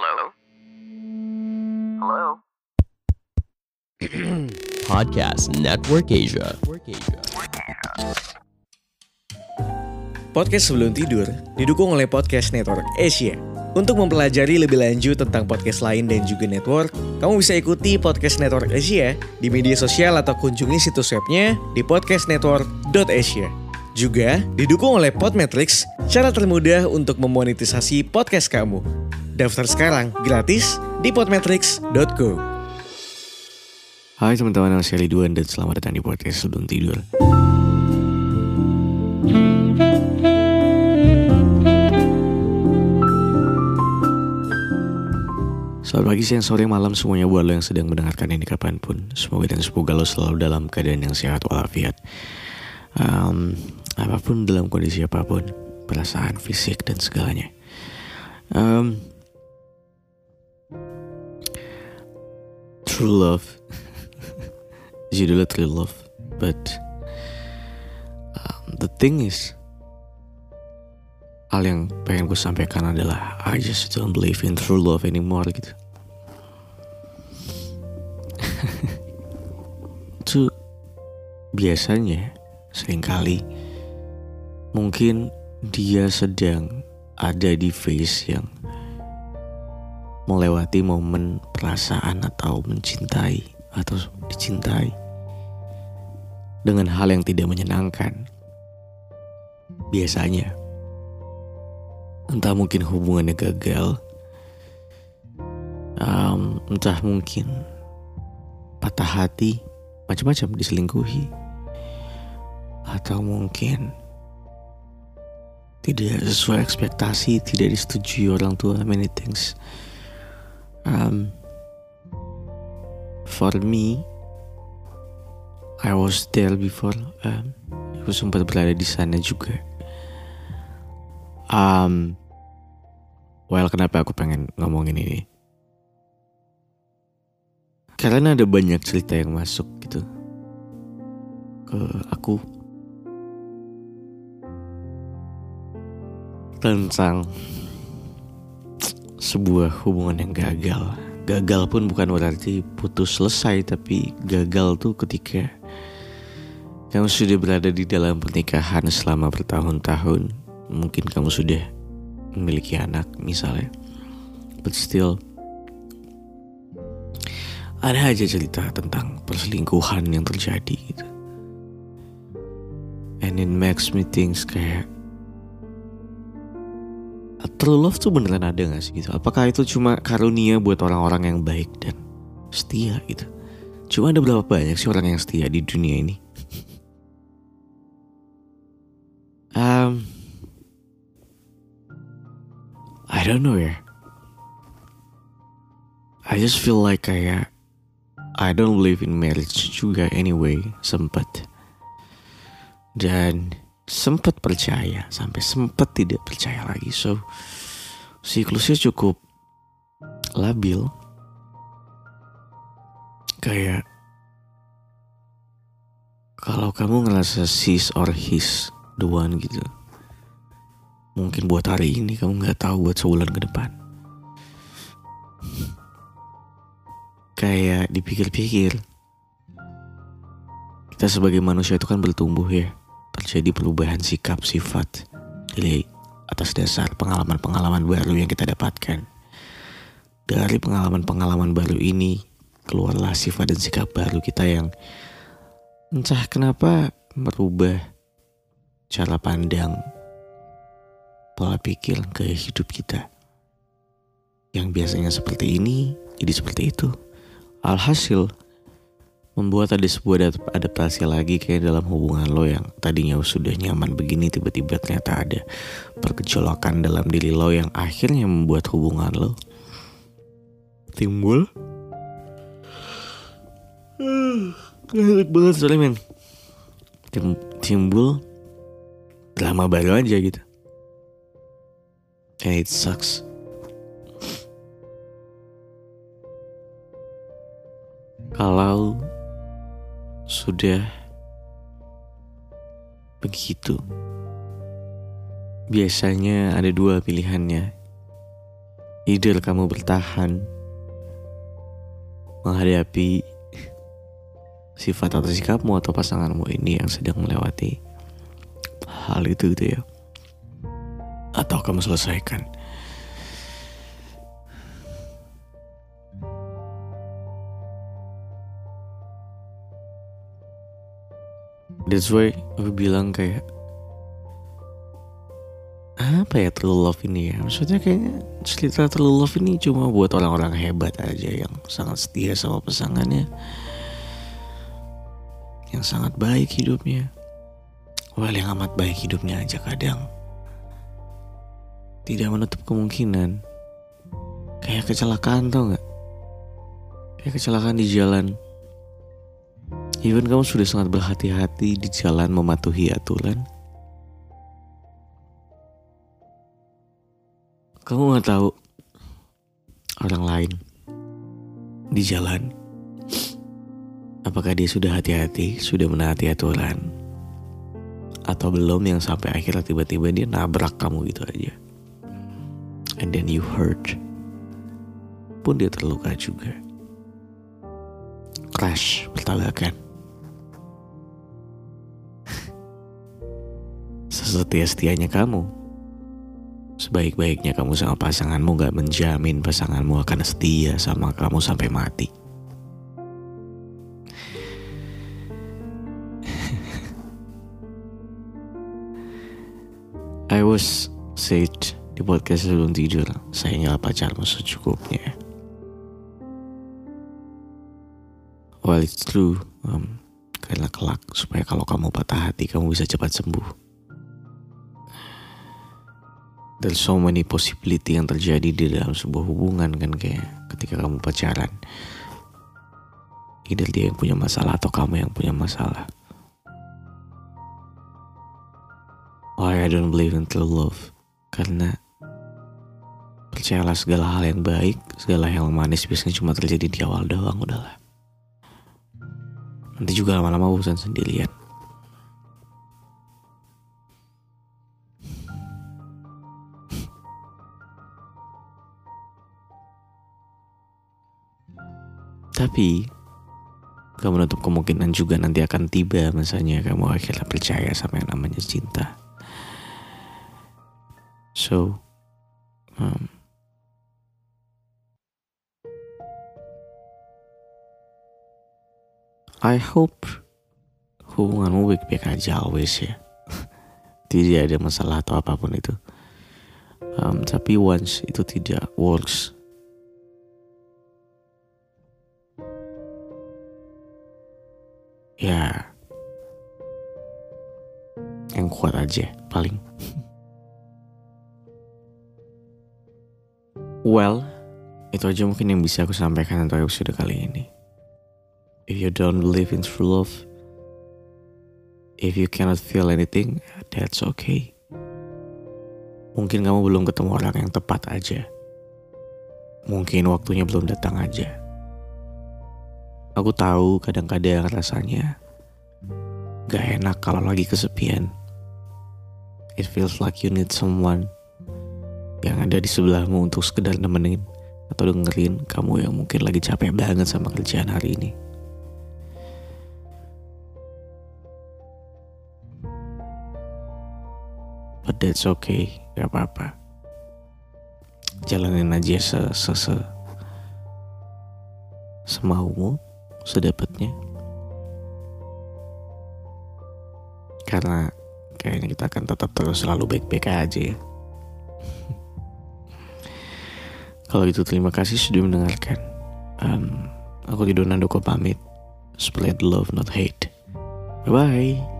Hello? Hello? Podcast Network Asia. Podcast sebelum tidur didukung oleh Podcast Network Asia. Untuk mempelajari lebih lanjut tentang podcast lain dan juga network, kamu bisa ikuti Podcast Network Asia di media sosial atau kunjungi situs webnya di podcastnetwork.asia. Juga didukung oleh Podmetrics, cara termudah untuk memonetisasi podcast kamu. Daftar sekarang gratis di podmetrics.co. Hai teman-teman, saya Ridwan dan selamat datang di podcast sebelum tidur. Selamat pagi, siang, sore, malam semuanya buat lo yang sedang mendengarkan ini kapan pun. Semoga dan semoga lo selalu dalam keadaan yang sehat walafiat. Um, apa pun dalam kondisi apa pun, perasaan, fisik, dan segalanya. Um, true love. Judulnya True Love. But um, the thing is, hal yang pengen gue sampaikan adalah I just don't believe in true love anymore gitu. Itu biasanya sering kali mungkin dia sedang ada di phase yang melewati momen perasaan atau mencintai atau dicintai dengan hal yang tidak menyenangkan. Biasanya entah mungkin hubungannya gagal, um, entah mungkin patah hati, macam-macam diselingkuhi, atau mungkin tidak sesuai ekspektasi, tidak disetujui orang tua, many things. Um, for me, I was there before. Um, aku sempat berada di sana juga. Um, well, kenapa aku pengen ngomongin ini? Karena ada banyak cerita yang masuk gitu ke aku tentang sebuah hubungan yang gagal. Gagal pun bukan berarti putus selesai, tapi gagal tuh ketika kamu sudah berada di dalam pernikahan selama bertahun-tahun. Mungkin kamu sudah memiliki anak misalnya. But still, ada aja cerita tentang perselingkuhan yang terjadi gitu. And it makes me think kayak True love tuh beneran ada gak sih gitu? Apakah itu cuma karunia buat orang-orang yang baik dan setia gitu? Cuma ada berapa banyak sih orang yang setia di dunia ini? um, I don't know ya. I just feel like kayak I don't believe in marriage juga anyway, sempet. Dan sempat percaya sampai sempat tidak percaya lagi. So siklusnya cukup labil. Kayak kalau kamu ngerasa sis or his the one gitu mungkin buat hari ini kamu nggak tahu buat sebulan ke depan. Kayak dipikir-pikir kita sebagai manusia itu kan bertumbuh ya terjadi perubahan sikap sifat dari atas dasar pengalaman-pengalaman baru yang kita dapatkan. Dari pengalaman-pengalaman baru ini keluarlah sifat dan sikap baru kita yang entah kenapa merubah cara pandang pola pikir ke hidup kita. Yang biasanya seperti ini jadi seperti itu. Alhasil membuat ada sebuah adaptasi lagi kayak dalam hubungan lo yang tadinya sudah nyaman begini tiba-tiba ternyata ada pergejolakan dalam diri lo yang akhirnya membuat hubungan lo timbul. Enak banget soalnya men. Tim, Timbul Drama baru aja gitu. And it sucks. Kalau sudah begitu. Biasanya ada dua pilihannya. Either kamu bertahan menghadapi sifat atau sikapmu atau pasanganmu ini yang sedang melewati hal itu gitu ya. Atau kamu selesaikan. That's why aku bilang kayak apa ya true love ini ya? Maksudnya kayaknya cerita true love ini cuma buat orang-orang hebat aja yang sangat setia sama pasangannya. Yang sangat baik hidupnya. Well yang amat baik hidupnya aja kadang. Tidak menutup kemungkinan. Kayak kecelakaan tau nggak? Kayak kecelakaan di jalan even kamu sudah sangat berhati-hati di jalan mematuhi aturan. Kamu nggak tahu orang lain di jalan apakah dia sudah hati-hati sudah menaati aturan atau belum yang sampai akhirnya tiba-tiba dia nabrak kamu gitu aja. And then you hurt. Pun dia terluka juga. Crash bertabrakan sesetia-setianya kamu Sebaik-baiknya kamu sama pasanganmu gak menjamin pasanganmu akan setia sama kamu sampai mati. I was said di podcast sebelum tidur, sayangnya pacarmu secukupnya. Well, it's true. Um, karena kelak supaya kalau kamu patah hati kamu bisa cepat sembuh. There's so many possibility yang terjadi di dalam sebuah hubungan kan kayak ketika kamu pacaran. Either dia yang punya masalah atau kamu yang punya masalah. Why I don't believe in true love? Karena percayalah segala hal yang baik, segala hal yang manis biasanya cuma terjadi di awal doang udahlah. Nanti juga lama-lama bosan sendirian. Tapi gak menutup kemungkinan juga nanti akan tiba masanya kamu akhirnya percaya sama yang namanya cinta. So, um, I hope hubunganmu baik-baik aja always ya. tidak ada masalah atau apa pun itu. Um, tapi once itu tidak works, ya. Yang kuat aja paling. Well itu aja mungkin yang bisa aku sampaikan untuk episode kali ini. If you don't believe in true love if you cannot feel anything that's okay. Mungkin kamu belum ketemu orang yang tepat aja. Mungkin waktunya belum datang aja Aku tahu kadang-kadang rasanya gak enak kalau lagi kesepian. It feels like you need someone yang ada di sebelahmu untuk sekedar nemenin atau dengerin kamu yang mungkin lagi capek banget sama kerjaan hari ini. But that's okay, gak apa-apa. Jalanin aja se, se, se semaumu sedapatnya. Karena kayaknya kita akan tetap terus selalu baik-baik aja ya. Kalau gitu terima kasih sudah mendengarkan. Um, aku Tido Nandoko pamit. Spread love not hate. Bye bye